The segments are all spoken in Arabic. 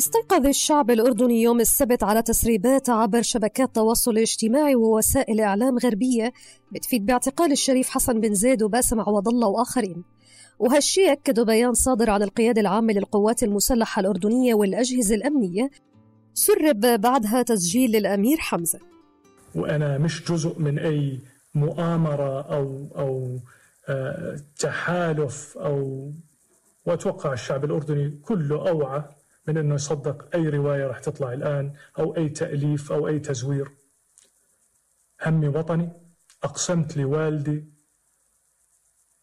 استيقظ الشعب الأردني يوم السبت على تسريبات عبر شبكات التواصل الاجتماعي ووسائل إعلام غربية بتفيد باعتقال الشريف حسن بن زيد وباسم عوض الله وآخرين. وهالشيء أكدوا بيان صادر عن القيادة العامة للقوات المسلحة الأردنية والأجهزة الأمنية. سرب بعدها تسجيل للأمير حمزة. وأنا مش جزء من أي مؤامرة أو أو آه، تحالف أو وأتوقع الشعب الأردني كله أوعى من أنه يصدق أي رواية راح تطلع الآن أو أي تأليف أو أي تزوير. همي وطني أقسمت لوالدي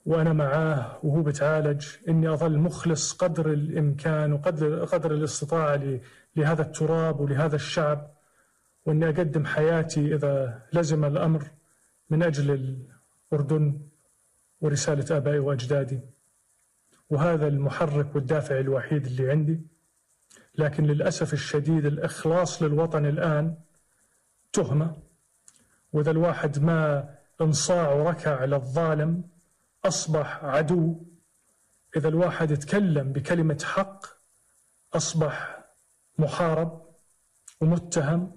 وأنا معاه وهو بتعالج. إني أظل مخلص قدر الإمكان وقدر قدر الاستطاعة لهذا التراب ولهذا الشعب. وإني أقدم حياتي إذا لزم الأمر من أجل الأردن ورسالة آبائي وأجدادي. وهذا المحرك والدافع الوحيد اللي عندي. لكن للأسف الشديد الإخلاص للوطن الآن تهمة وإذا الواحد ما انصاع وركع للظالم أصبح عدو. إذا الواحد يتكلم بكلمة حق أصبح محارب ومتهم.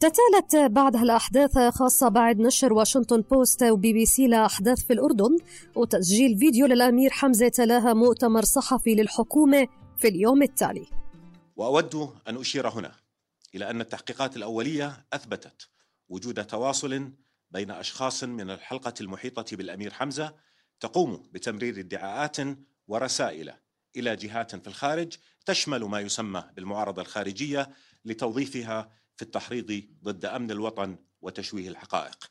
تتالت بعدها الأحداث خاصة بعد نشر واشنطن بوست وبي بي سي لأحداث في الأردن وتسجيل فيديو للأمير حمزة تلاها مؤتمر صحفي للحكومة في اليوم التالي. وأود أن أشير هنا إلى أن التحقيقات الأولية أثبتت وجود تواصل بين أشخاص من الحلقة المحيطة بالأمير حمزة تقوم بتمرير ادعاءات ورسائل إلى جهات في الخارج تشمل ما يسمى بالمعارضة الخارجية لتوظيفها في التحريض ضد أمن الوطن وتشويه الحقائق.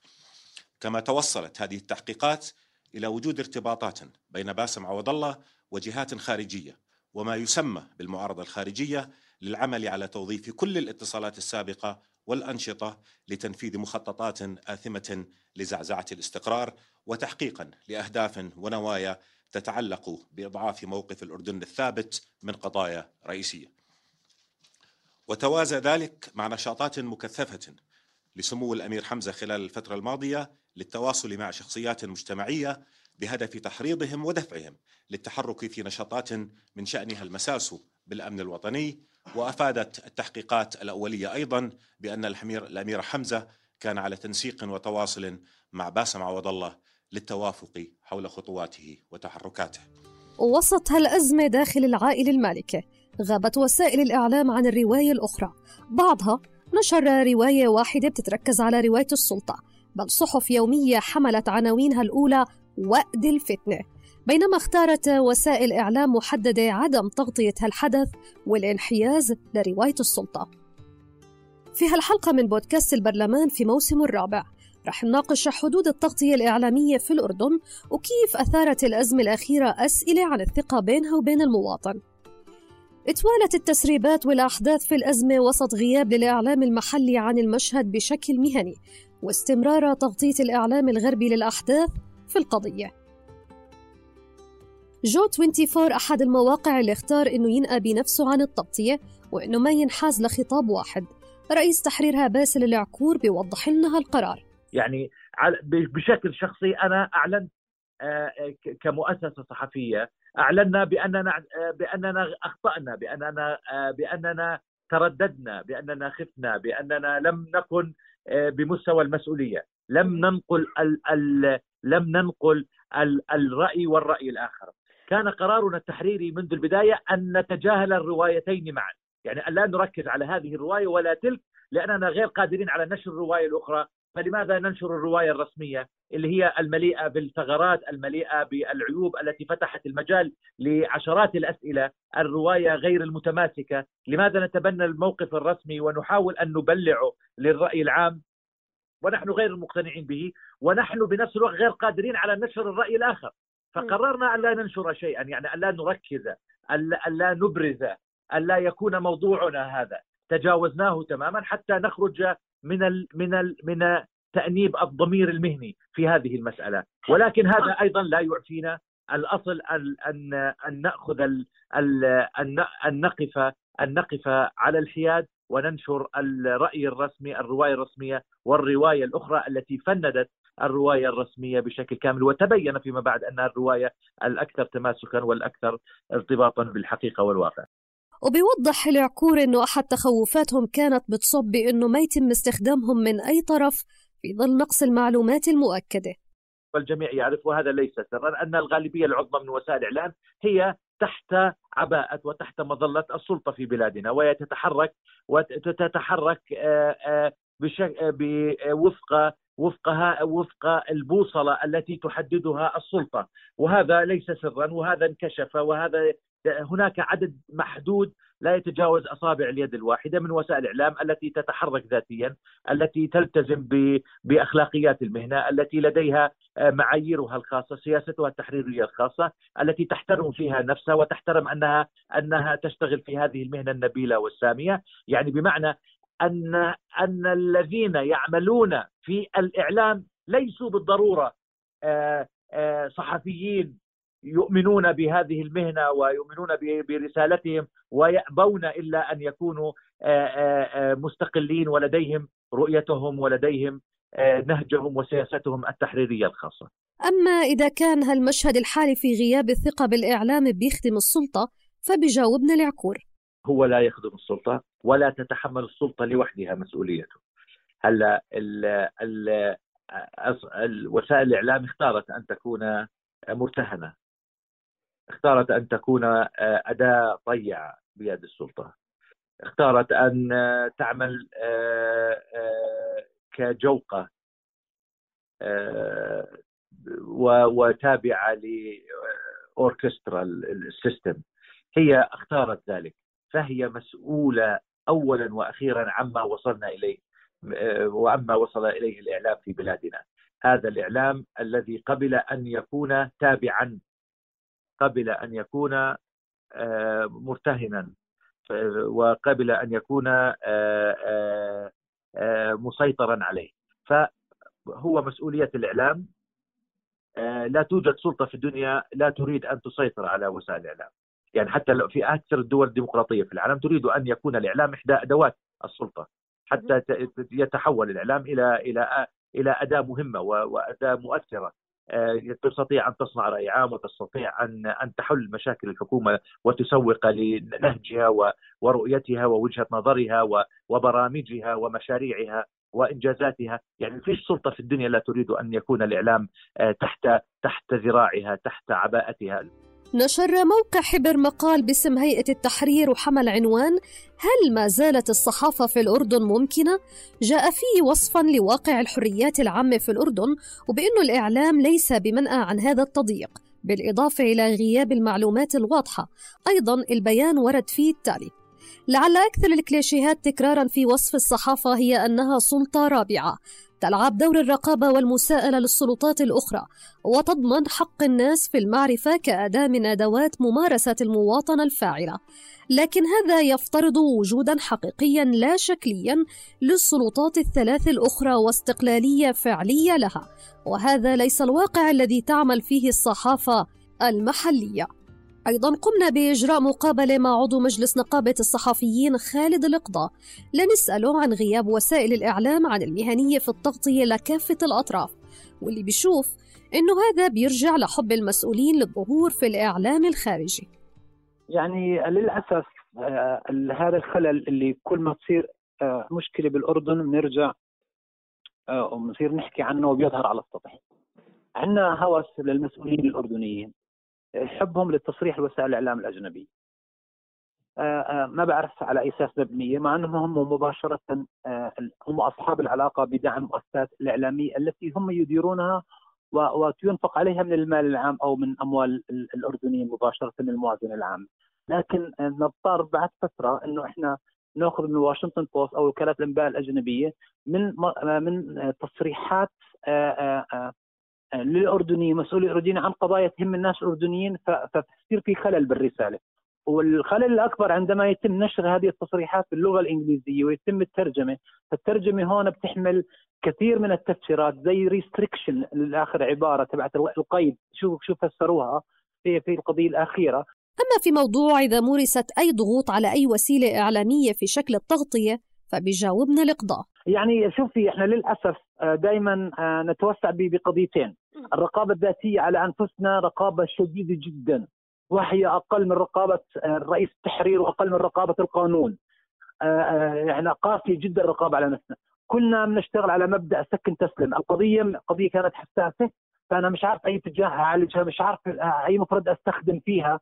كما توصلت هذه التحقيقات إلى وجود ارتباطات بين باسم عوض الله وجهات خارجية وما يسمى بالمعارضة الخارجية للعمل على توظيف كل الاتصالات السابقة والأنشطة لتنفيذ مخططات آثمة لزعزعة الاستقرار وتحقيقا لأهداف ونوايا تتعلق بإضعاف موقف الأردن الثابت من قضايا رئيسية. وتوازى ذلك مع نشاطات مكثفة لسمو الأمير حمزة خلال الفترة الماضية للتواصل مع شخصيات مجتمعية بهدف تحريضهم ودفعهم للتحرك في نشاطات من شأنها المساس بالأمن الوطني وأفادت التحقيقات الأولية أيضا بأن الأمير, الأمير حمزة كان على تنسيق وتواصل مع باسم عوض الله للتوافق حول خطواته وتحركاته. وسط هالأزمة داخل العائلة المالكة غابت وسائل الإعلام عن الرواية الأخرى. بعضها نشر رواية واحدة بتتركز على رواية السلطة بل صحف يومية حملت عناوينها الأولى وقد الفتنة. بينما اختارت وسائل إعلام محددة عدم تغطية هالحدث والانحياز لرواية السلطة. في هالحلقة من بودكاست البرلمان في موسم الرابع رح نناقش حدود التغطية الإعلامية في الأردن وكيف أثارت الأزمة الأخيرة أسئلة عن الثقة بينها وبين المواطن. اتوالت التسريبات والأحداث في الأزمة وسط غياب للإعلام المحلي عن المشهد بشكل مهني واستمرار تغطية الإعلام الغربي للأحداث في القضية. جو 24 أحد المواقع اللي اختار إنه ينأى بنفسه عن التغطية وإنه ما ينحاز لخطاب واحد. رئيس تحريرها باسل العكور بيوضح لنا هالقرار. يعني بشكل شخصي أنا أعلنت آه، كمؤسسة صحفية أعلنا بأننا آه، بأننا أخطأنا بأننا آه، بأننا ترددنا بأننا خفنا بأننا لم نكن بمستوى المسؤولية. لم ننقل لم ننقل ال الرأي والرأي الآخر. كان قرارنا التحريري منذ البداية أن نتجاهل الروايتين معا. يعني أن لا نركز على هذه الرواية ولا تلك لأننا غير قادرين على نشر الرواية الأخرى. فلماذا ننشر الرواية الرسمية اللي هي المليئة بالثغرات المليئة بالعيوب التي فتحت المجال لعشرات الأسئلة الرواية غير المتماسكة؟ لماذا نتبنى الموقف الرسمي ونحاول أن نبلعه للرأي العام؟ ونحن غير مقتنعين به ونحن بنفس الوقت غير قادرين على نشر الرأي الآخر. فقررنا أن لا ننشر شيئا يعني أن لا نركز أن لا نبرز أن لا يكون موضوعنا هذا. تجاوزناه تماما حتى نخرج من ال من ال من تأنيب الضمير المهني في هذه المسألة. ولكن هذا أيضا لا يعفينا. الأصل ان ان أن نأخذ أن نقف أن نقف على الحياد وننشر الرأي الرسمي الرواية الرسمية والرواية الأخرى التي فندت الرواية الرسمية بشكل كامل وتبين فيما بعد انها الرواية الأكثر تماسكا والأكثر ارتباطا بالحقيقة والواقع. وبيوضح العكور إنه أحد تخوفاتهم كانت بتصب بأنه ما يتم استخدامهم من أي طرف في ظل نقص المعلومات المؤكدة. والجميع يعرف وهذا ليس سرا أن الغالبية العظمى من وسائل الإعلام هي تحت عباءة وتحت مظلة السلطة في بلادنا وهي تتحرك وتتحرك آه، آه، وفق وفقها وفق البوصلة التي تحددها السلطة. وهذا ليس سرا وهذا انكشف وهذا هناك عدد محدود لا يتجاوز أصابع اليد الواحدة من وسائل الإعلام التي تتحرك ذاتيا، التي تلتزم بأخلاقيات المهنة، التي لديها معاييرها الخاصة، سياستها التحريرية الخاصة، التي تحترم فيها نفسها وتحترم أنها أنها تشتغل في هذه المهنة النبيلة والسامية، يعني بمعنى أن أن الذين يعملون في الإعلام ليسوا بالضرورة آه، آه، صحفيين يؤمنون بهذه المهنة ويؤمنون برسالتهم ويأبون إلا أن يكونوا آه، مستقلين ولديهم رؤيتهم ولديهم نهجهم وسياستهم التحريرية الخاصة. أما إذا كان هالمشهد الحالي في غياب الثقة بالإعلام بيخدم السلطة فبجاوبنا العكور. هو لا يخدم السلطة ولا تتحمل السلطة لوحدها مسؤوليته. هلا وسائل الإعلام اختارت أن تكون مرتهنة اختارت أن تكون أداة طيعه بيد السلطة. اختارت أن تعمل كجوقة وتابعة لاوركسترا ال system هي اختارت ذلك فهي مسؤولة اولا وأخيرا عما وصلنا إليه وعما وصل إليه الإعلام في بلادنا. هذا الإعلام الذي قبل أن يكون تابعا قبل أن يكون آه، مرتهنا وقبل أن يكون آه، آه، مسيطرا عليه. فهو مسؤولية الإعلام لا توجد سلطة في الدنيا لا تريد أن تسيطر على وسائل الإعلام. يعني حتى في أكثر الدول الديمقراطية في العالم تريد أن يكون الإعلام إحدى أدوات السلطة حتى يتحول الإعلام إلى إلى إلى أداة مهمة وأداة مؤثرة. آه، تستطيع أن تصنع راي عام وتستطيع ان أن تحل مشاكل الحكومة وتسوق لنهجها ورؤيتها ووجهة نظرها وبرامجها ومشاريعها وإنجازاتها، يعني فيش سلطة في الدنيا لا تريد أن يكون الإعلام آه، تحت تحت ذراعها، تحت عباءتها. نشر موقع حبر مقال باسم هيئة التحرير وحمل عنوان هل ما زالت الصحافة في الأردن ممكنة؟ جاء فيه وصفا لواقع الحريات العامة في الأردن وبأنه الإعلام ليس بمنأى عن هذا التضييق بالإضافة إلى غياب المعلومات الواضحة أيضا البيان ورد فيه التالي لعل أكثر الكليشيهات تكرارا في وصف الصحافة هي أنها سلطة رابعة تلعب دور الرقابة والمساءلة للسلطات الأخرى وتضمن حق الناس في المعرفة كأداة من أدوات ممارسة المواطنة الفاعلة. لكن هذا يفترض وجودا حقيقيا لا شكليا للسلطات الثلاث الأخرى واستقلالية فعلية لها وهذا ليس الواقع الذي تعمل فيه الصحافة المحلية. أيضا قمنا بإجراء مقابلة مع عضو مجلس نقابة الصحفيين خالد القضاء لنسأله عن غياب وسائل الإعلام عن المهنية في التغطية لكافة الأطراف واللي بيشوف إنه هذا بيرجع لحب المسؤولين للظهور في الإعلام الخارجي. يعني للأسف آه هذا الخلل اللي كل ما تصير آه مشكلة بالأردن بنرجع آه وبنصير نحكي عنه وبيظهر على السطح. عندنا هوس للمسؤولين الأردنيين. حبهم للتصريح لوسائل الإعلام الاجنبيه. آه، آه، ما بعرف على أي أساس مبنية مع أنهم هم مباشرة آه، هم أصحاب العلاقة بدعم المؤسسات الإعلامية التي هم يديرونها وينفق عليها من المال العام أو من أموال الأردنيين مباشرة من الموازنه العامه. لكن نضطر بعد فترة إنه إحنا نأخذ من واشنطن بوست أو وكالات الانباء الأجنبية من من تصريحات للأردنيين مسؤولي الأردنيين عن قضايا تهم الناس الأردنيين فتصير في خلل بالرسالة. والخلل الأكبر عندما يتم نشر هذه التصريحات باللغة الإنجليزية ويتم الترجمة، فالترجمة هون بتحمل كثير من التفسيرات زي restriction الآخر عبارة تبعت القيد. شوف شو فسروها في في القضية الأخيرة. أما في موضوع إذا مورست أي ضغوط على أي وسيلة اعلاميه في شكل التغطية فبيجاوبنا الإقضاء. يعني شوفي إحنا للأسف آه، دائما آه، نتوسع بقضيتين. الرقابة الذاتية على أنفسنا رقابة شديدة جدا. وهي أقل من رقابة آه، رئيس التحرير وأقل من رقابة القانون. يعني قاسية جدا الرقابة على نفسنا. كنا بنشتغل على مبدأ سكن تسلم القضية قضية كانت حساسة فأنا مش عارف أي اتجاه أعالجها مش عارف أي مفرد أستخدم فيها.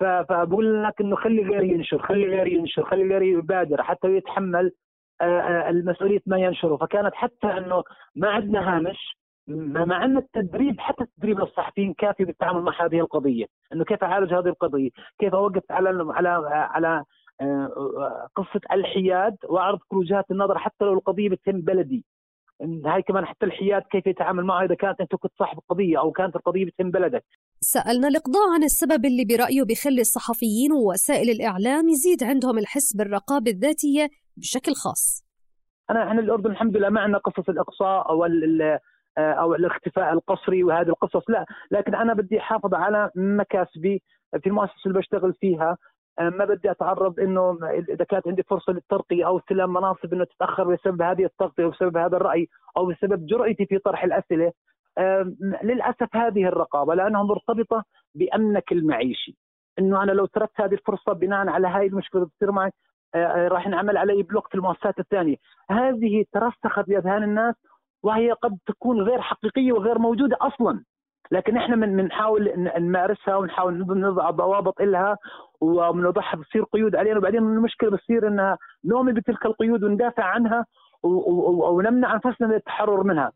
فبقول لك إنه خلي غيري ينشر خلي غيري ينشر خلي غيري يبادر حتى يتحمل المسؤولية ما ينشره فكانت حتى إنه ما عندنا هامش مع ان التدريب حتى التدريب للصحفيين كافي بالتعامل مع هذه القضية. إنه كيف أعالج هذه القضية؟ كيف أوقف على على على آه، قصة الحياد واعرض كل وجهات النظر حتى لو القضية بتهم بلدي. هاي كمان حتى الحياد كيف يتعامل معها إذا كانت أنت كنت صاحب القضية أو كانت القضية بتهم بلدك. سألنا الاقضاء عن السبب اللي برأيه بخلي الصحفيين ووسائل الإعلام يزيد عندهم الحس بالرقابة الذاتية بشكل خاص. أنا إحنا الأردن الحمد لله ما عندنا قصص الإقصاء أو أو الاختفاء القسري وهذه القصص لا. لكن أنا بدي أحافظ على مكاسبي في المؤسسة اللي بشتغل فيها. آه، ما بدي أتعرض إنه إذا كانت عندي فرصة للترقية أو استلام مناصب إنه تتأخر بسبب هذه التغطية أو بسبب هذا الرأي أو بسبب جرأتي في طرح الأسئلة. للأسف هذه الرقابة لأنها مرتبطة بأمنك المعيشي. إنه أنا لو تركت هذه الفرصة بناء على هاي المشكلة اللي بتصير معي آه، آه، راح ينعمل علي بلوك في المؤسسات الثانية. هذه ترسخت بأذهان الناس وهي قد تكون غير حقيقية وغير موجودة أصلا. لكن إحنا من بنحاول نمارسها ونحاول نضع ضوابط لها وبنوضعها بتصير قيود علينا. وبعدين المشكلة بتصير إنها نؤمن بتلك القيود وندافع عنها ونمنع أنفسنا من التحرر منها.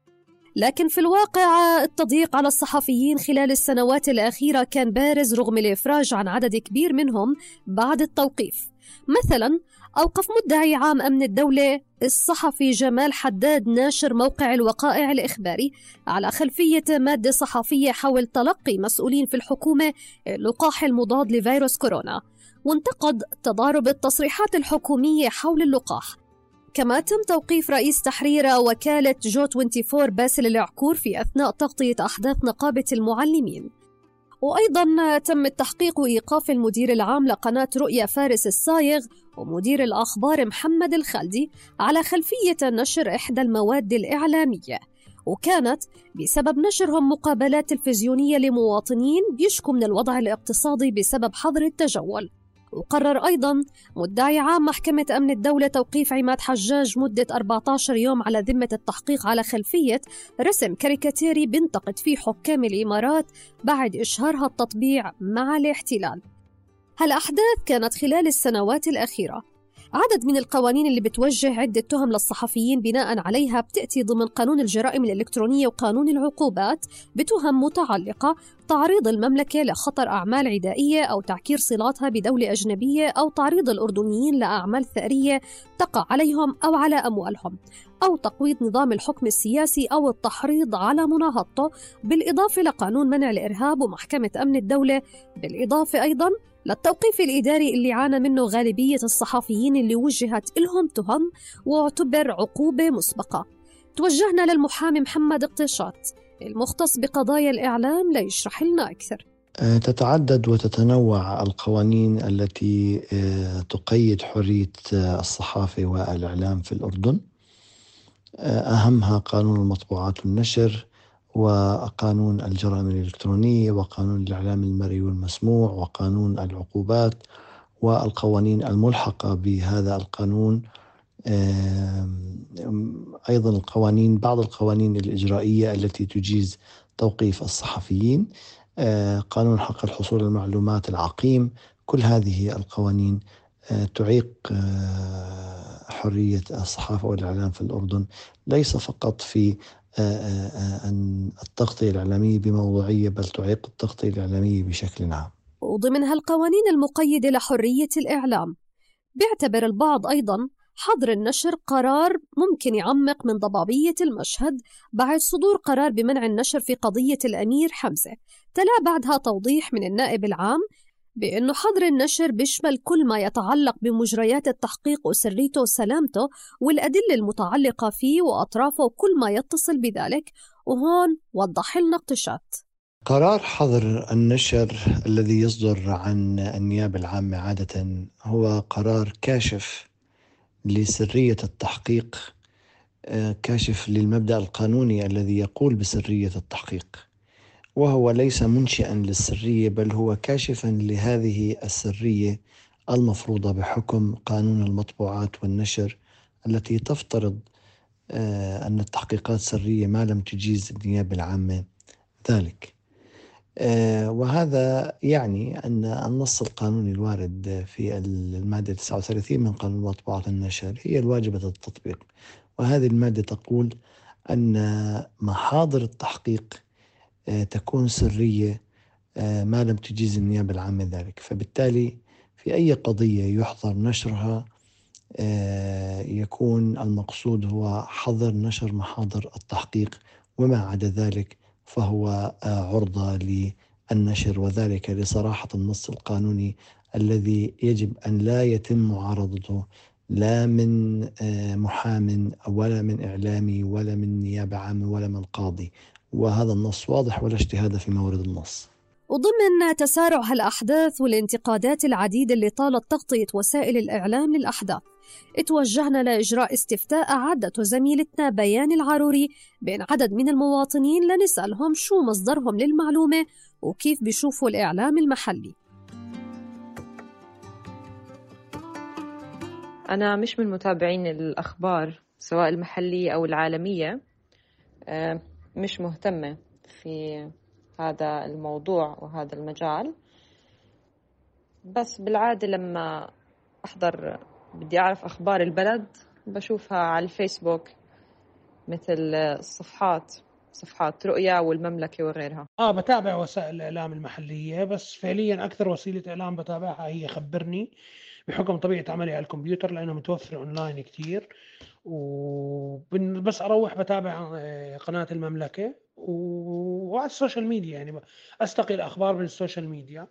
لكن في الواقع التضييق على الصحفيين خلال السنوات الأخيرة كان بارز رغم الإفراج عن عدد كبير منهم بعد التوقيف. مثلا أوقف مدعي عام أمن الدولة الصحفي جمال حداد ناشر موقع الوقائع الإخباري على خلفية مادة صحفية حول تلقي مسؤولين في الحكومة اللقاح المضاد لفيروس كورونا. وانتقد تضارب التصريحات الحكومية حول اللقاح. كما تم توقيف رئيس تحرير وكالة جو 24 باسل العكور في أثناء تغطية أحداث نقابة المعلمين. وأيضا تم التحقيق وإيقاف المدير العام لقناة رؤيا فارس الصايغ ومدير الأخبار محمد الخالدي على خلفية نشر إحدى المواد الإعلامية. وكانت بسبب نشرهم مقابلات تلفزيونية لمواطنين بيشكوا من الوضع الاقتصادي بسبب حظر التجول. وقرر أيضا مدعي عام محكمة أمن الدولة توقيف عماد حجاج مدة 14 يوم على ذمة التحقيق على خلفية رسم كاريكاتيري بنتقد فيه حكام الإمارات بعد إشهارها التطبيع مع الاحتلال. هالأحداث كانت خلال السنوات الأخيرة. عدد من القوانين اللي بتوجه عدة تهم للصحفيين بناء عليها بتأتي ضمن قانون الجرائم الإلكترونية وقانون العقوبات بتهم متعلقة تعريض المملكة لخطر أعمال عدائية أو تعكير صلاتها بدولة أجنبية أو تعريض الأردنيين لأعمال ثأرية تقع عليهم أو على أموالهم أو تقويض نظام الحكم السياسي أو التحريض على مناهضته بالإضافة لقانون منع الإرهاب ومحكمة أمن الدولة بالإضافة أيضا للتوقيف الإداري اللي عانى منه غالبية الصحفيين اللي وجهت لهم تهم واعتبر عقوبة مسبقة. توجهنا للمحامي محمد اقتشاط المختص بقضايا الإعلام ليشرح لنا أكثر. أه، تتعدد وتتنوع القوانين التي أه، تقيد حرية أه، الصحافة والإعلام في الأردن. أهمها قانون المطبوعات والنشر وقانون الجرائم الإلكترونية وقانون الإعلام المرئي والمسموع وقانون العقوبات والقوانين الملحقة بهذا القانون. أيضا القوانين بعض القوانين الإجرائية التي تجيز توقيف الصحفيين. آه، قانون حق الحصول على المعلومات العقيم. كل هذه القوانين آه، تعيق آه، حرية الصحافة والإعلام في الأردن. ليس فقط في أن التغطية الإعلامية بموضوعية بل تعيق التغطية الإعلامية بشكل عام. وضمن هالقوانين المقيدة لحرية الإعلام. بيعتبر البعض أيضا حظر النشر قرار ممكن يعمق من ضبابية المشهد بعد صدور قرار بمنع النشر في قضية الأمير حمزة تلا بعدها توضيح من النائب العام بأنه حظر النشر بيشمل كل ما يتعلق بمجريات التحقيق وسريته وسلامته والأدلة المتعلقة فيه وأطرافه وكل ما يتصل بذلك وهون وضح لنا اقتشات قرار حظر النشر الذي يصدر عن النيابة العامة عادة هو قرار كاشف لسرية التحقيق آه، كاشف للمبدأ القانوني الذي يقول بسرية التحقيق. وهو ليس منشئا للسرية بل هو كاشفا لهذه السرية المفروضة بحكم قانون المطبوعات والنشر التي تفترض آه، أن التحقيقات سرية ما لم تجيز النيابة العامة ذلك. آه، وهذا يعني أن النص القانوني الوارد في المادة 39 من قانون المطبوعات والنشر هي الواجبة التطبيق. وهذه المادة تقول أن محاضر التحقيق تكون سرية آه، ما لم تجيز النيابة العامة ذلك. فبالتالي في أي قضية يحظر نشرها آه، يكون المقصود هو حظر نشر محاضر التحقيق وما عدا ذلك فهو عرضة للنشر. وذلك لصراحة النص القانوني الذي يجب أن لا يتم معارضته لا من محام ولا من إعلامي ولا من نيابة عامة ولا من قاضي. وهذا النص واضح ولا اجتهاد في مورد النص. وضمن تسارع هالأحداث والانتقادات العديدة اللي طالت تغطية وسائل الإعلام للأحداث. اتوجهنا لإجراء استفتاء عدته زميلتنا بيان العروري بين عدد من المواطنين لنسألهم شو مصدرهم للمعلومة وكيف بيشوفوا الإعلام المحلي. أنا مش من متابعين الأخبار سواء المحلية أو العالمية. آه، مش مهتمة في هذا الموضوع وهذا المجال. بس بالعادة لما أحضر بدي أعرف أخبار البلد بشوفها على الفيسبوك مثل الصفحات صفحات رؤيا والمملكة وغيرها. آه بتابع وسائل الإعلام المحلية بس فعليا أكثر وسيلة إعلام بتابعها هي خبرني. بحكم طبيعة عملي على الكمبيوتر لأنه متوفر أونلاين كتير. وبس أروح بتابع آه، قناة المملكة وعلى ال social media يعني. أستقي الأخبار من ال social media.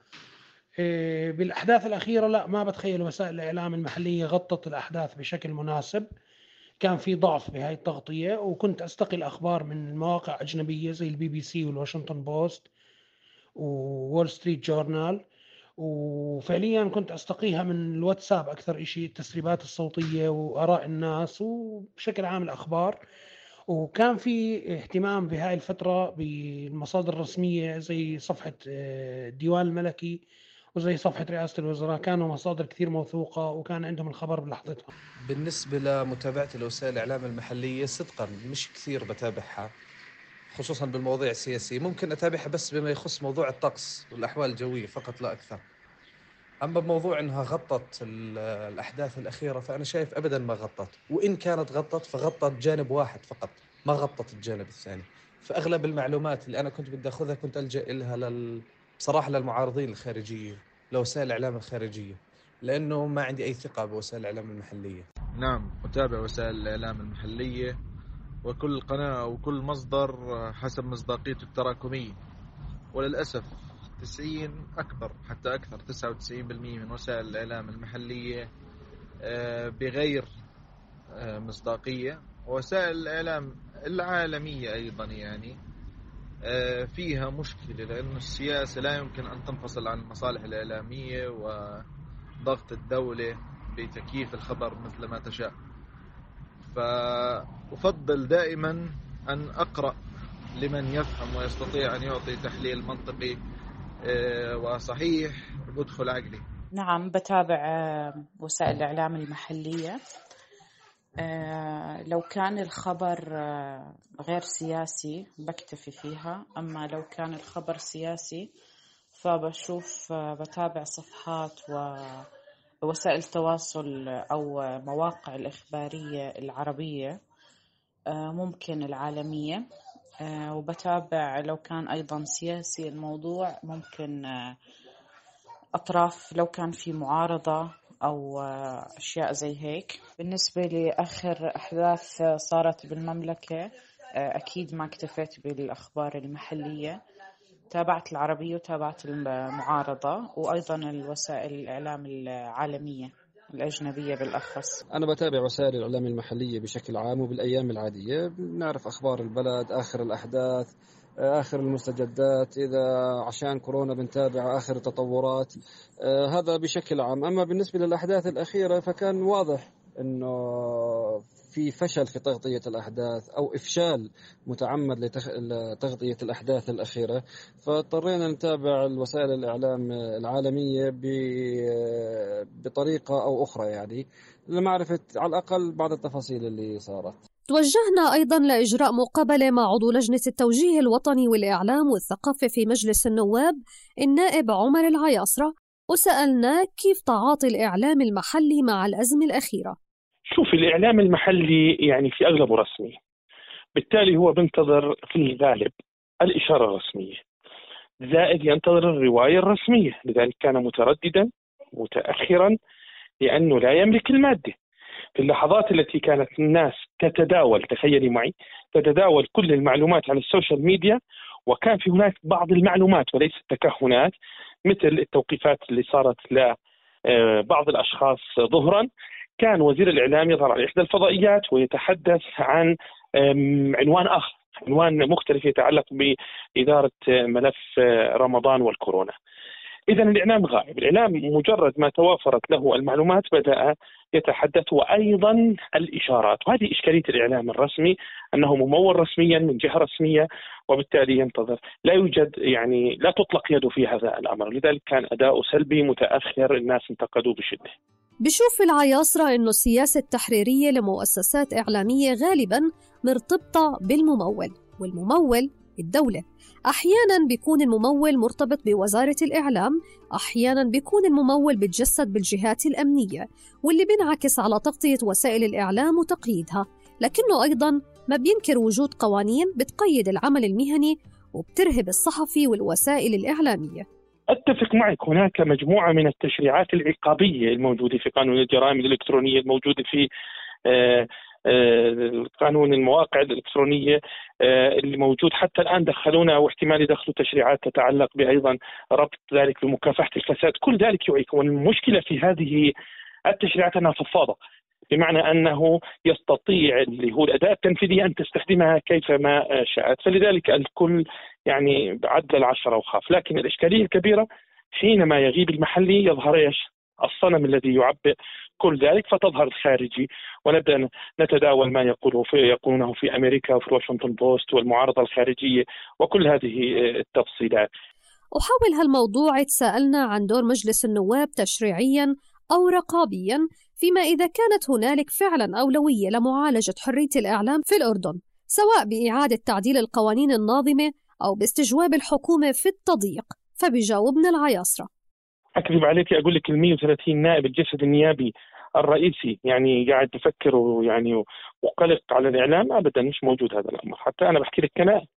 آه، بالأحداث الأخيرة لا ما بتخيل وسائل الإعلام المحلية غطت الأحداث بشكل مناسب. كان في ضعف بهاي التغطية وكنت أستقي الأخبار من مواقع أجنبية زي البي بي سي والواشنطن بوست وول ستريت جورنال. وفعليا كنت أستقيها من الواتساب أكثر شيء التسريبات الصوتية وآراء الناس وبشكل عام الأخبار. وكان في اهتمام بهاي الفترة بالمصادر الرسمية زي صفحة آه، الديوان الملكي وزي صفحة رئاسة الوزراء. كانوا مصادر كثير موثوقة وكان عندهم الخبر بلحظتها. بالنسبة لمتابعة الوسائل الإعلام المحلية صدقا مش كثير بتابعها. خصوصا بالمواضيع السياسية. ممكن أتابعها بس بما يخص موضوع الطقس والأحوال الجوية فقط لا أكثر. أما بموضوع أنها غطت الأحداث الأخيرة فأنا شايف أبدا ما غطت. وإن كانت غطت فغطت جانب واحد فقط ما غطت الجانب الثاني. فأغلب المعلومات اللي أنا كنت بدي أخذها كنت ألجأ لها لل... بصراحة للمعارضين الخارجية لوسائل الإعلام الخارجية لأنه ما عندي أي ثقة بوسائل الإعلام المحلية. نعم أتابع وسائل الإعلام المحلية. وكل قناة وكل مصدر حسب مصداقيته التراكمية. وللأسف 90 أكثر حتى أكثر 99% من وسائل الإعلام المحلية آه، بغير آه، مصداقية. وسائل الإعلام العالمية أيضا يعني آه، فيها مشكلة لأن السياسة لا يمكن أن تنفصل عن المصالح الإعلامية وضغط الدولة بتكييف الخبر مثل ما تشاء. فأفضل دائما أن أقرأ لمن يفهم ويستطيع أن يعطي تحليل منطقي آه، وصحيح بدخل عقلي. نعم بتابع آه، وسائل الإعلام المحلية. آه، لو كان الخبر غير سياسي بكتفي فيها أما لو كان الخبر سياسي فبشوف بتابع صفحات ووسائل التواصل أو مواقع الإخبارية العربية ممكن العالمية. آه، وبتابع لو كان أيضا سياسي الموضوع ممكن آه، أطراف لو كان في معارضة أو أشياء زي هيك. بالنسبة لآخر أحداث صارت بالمملكة أكيد ما اكتفيت بالأخبار المحلية. تابعت العربية وتابعت المعارضة وأيضا الوسائل الإعلام العالمية الأجنبية بالأخص. أنا بتابع وسائل الإعلام المحلية بشكل عام وبالأيام العادية. بنعرف أخبار البلد آخر الأحداث آخر المستجدات إذا عشان كورونا بنتابع آخر التطورات. آه، هذا بشكل عام. أما بالنسبة للأحداث الأخيرة فكان واضح أنه في فشل في تغطية الأحداث أو إفشال متعمد لتغطية الأحداث الأخيرة. فاضطرينا نتابع الوسائل الإعلام العالمية بطريقة أو أخرى يعني لمعرفة على الأقل بعض التفاصيل اللي صارت. توجهنا أيضا لإجراء مقابلة مع عضو لجنة التوجيه الوطني والإعلام والثقافة في مجلس النواب النائب عمر العياصرة وسألناه كيف تعاطي الإعلام المحلي مع الأزمة الأخيرة. شوف الإعلام المحلي يعني في أغلبه رسمي. بالتالي هو بينتظر في الغالب الإشارة الرسمية. زائد ينتظر الرواية الرسمية. لذلك كان مترددا متأخرا لأنه لا يملك المادة. في اللحظات التي كانت الناس تتداول تخيلي معي تتداول كل المعلومات على السوشيال ميديا وكان في هناك بعض المعلومات وليس تكهنات مثل التوقيفات اللي صارت لبعض الأشخاص ظهرا. كان وزير الإعلام يظهر على إحدى الفضائيات ويتحدث عن عنوان آخر عنوان مختلف يتعلق بإدارة ملف رمضان والكورونا. اذا الإعلام غائب، الإعلام مجرد ما توافرت له المعلومات بدأ يتحدث وأيضا الإشارات، وهذه إشكالية الإعلام الرسمي أنه ممول رسميا من جهة رسمية وبالتالي ينتظر، لا يوجد يعني لا تطلق يده في هذا الأمر، لذلك كان اداؤه سلبي متأخر الناس انتقدوه بشدة. بشوف العياصرة أنه السياسة التحريرية لمؤسسات إعلامية غالبا مرتبطة بالممول والممول الدولة. أحيانا بيكون الممول مرتبط بوزارة الإعلام أحيانا بيكون الممول بتجسد بالجهات الأمنية واللي بينعكس على تغطية وسائل الإعلام وتقييدها. لكنه أيضا ما بينكر وجود قوانين بتقيد العمل المهني وبترهب الصحفي والوسائل الإعلامية. أتفق معك هناك مجموعة من التشريعات العقابية الموجودة في قانون الجرائم الإلكترونية الموجودة في آه، آه، قانون المواقع الإلكترونية آه، اللي موجود حتى الآن دخلونا واحتمال يدخلوا تشريعات تتعلق بايضا ربط ذلك بمكافحة الفساد، كل ذلك يعيق. والمشكلة في هذه التشريعات أنها فضفاضه بمعنى أنه يستطيع اللي هو الأداة التنفيذية أن تستخدمها كيفما شاءت، فلذلك الكل يعني عد العشرة وخاف، لكن الإشكالية الكبيرة حينما يغيب المحلي يظهر إيش؟ الصنم الذي يعبئ كل ذلك فتظهر الخارجي ونبدأ نتداول ما يقوله في يقولونه في أمريكا وفي واشنطن بوست والمعارضة الخارجية وكل هذه التفصيلات. وحول هالموضوع تساءلنا عن دور مجلس النواب تشريعيا أو رقابيا فيما إذا كانت هنالك فعلا أولوية لمعالجة حرية الإعلام في الأردن سواء بإعادة تعديل القوانين الناظمة أو باستجواب الحكومة في التضييق فبيجاوبنا العياصرة. أكذب عليك أقول لك ال 130 نائب الجسد النيابي الرئيسي يعني قاعد يفكر ويعني وقلق على الإعلام أبدا مش موجود هذا الأمر. حتى أنا بحكي لك كنائب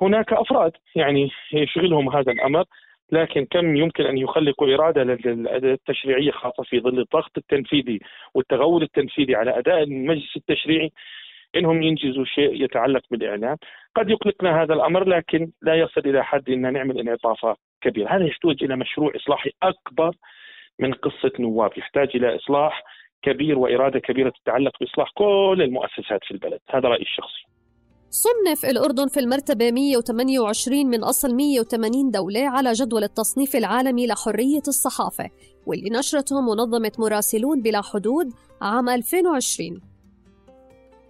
هناك أفراد يعني يشغلهم هذا الأمر لكن كم يمكن أن يخلقوا إرادة التشريعية خاصة في ظل الضغط التنفيذي والتغول التنفيذي على أداء المجلس التشريعي؟ إنهم ينجزوا شيء يتعلق بالإعلام، قد يقلقنا هذا الأمر لكن لا يصل إلى حد إن نعمل انعطافات كبيرة، هذا يحتاج إلى مشروع إصلاحي أكبر من قصة نواب، يحتاج إلى إصلاح كبير وإرادة كبيرة تتعلق بإصلاح كل المؤسسات في البلد، هذا رأيي الشخصي. صنف الأردن في المرتبة 128 من أصل 180 دولة على جدول التصنيف العالمي لحرية الصحافة واللي نشرته منظمة مراسلون بلا حدود عام 2020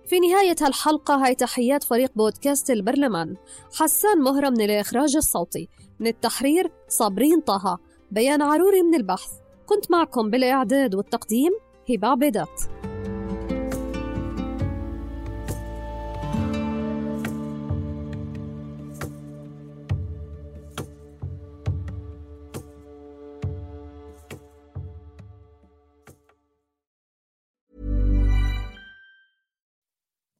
في نهاية هالحلقة هاي تحيات فريق بودكاست البرلمان. حسان مهرة من الإخراج الصوتي. من التحرير صابرين طه. بيان عروري من البحث. كنت معكم بالإعداد والتقديم هبة عبيدات.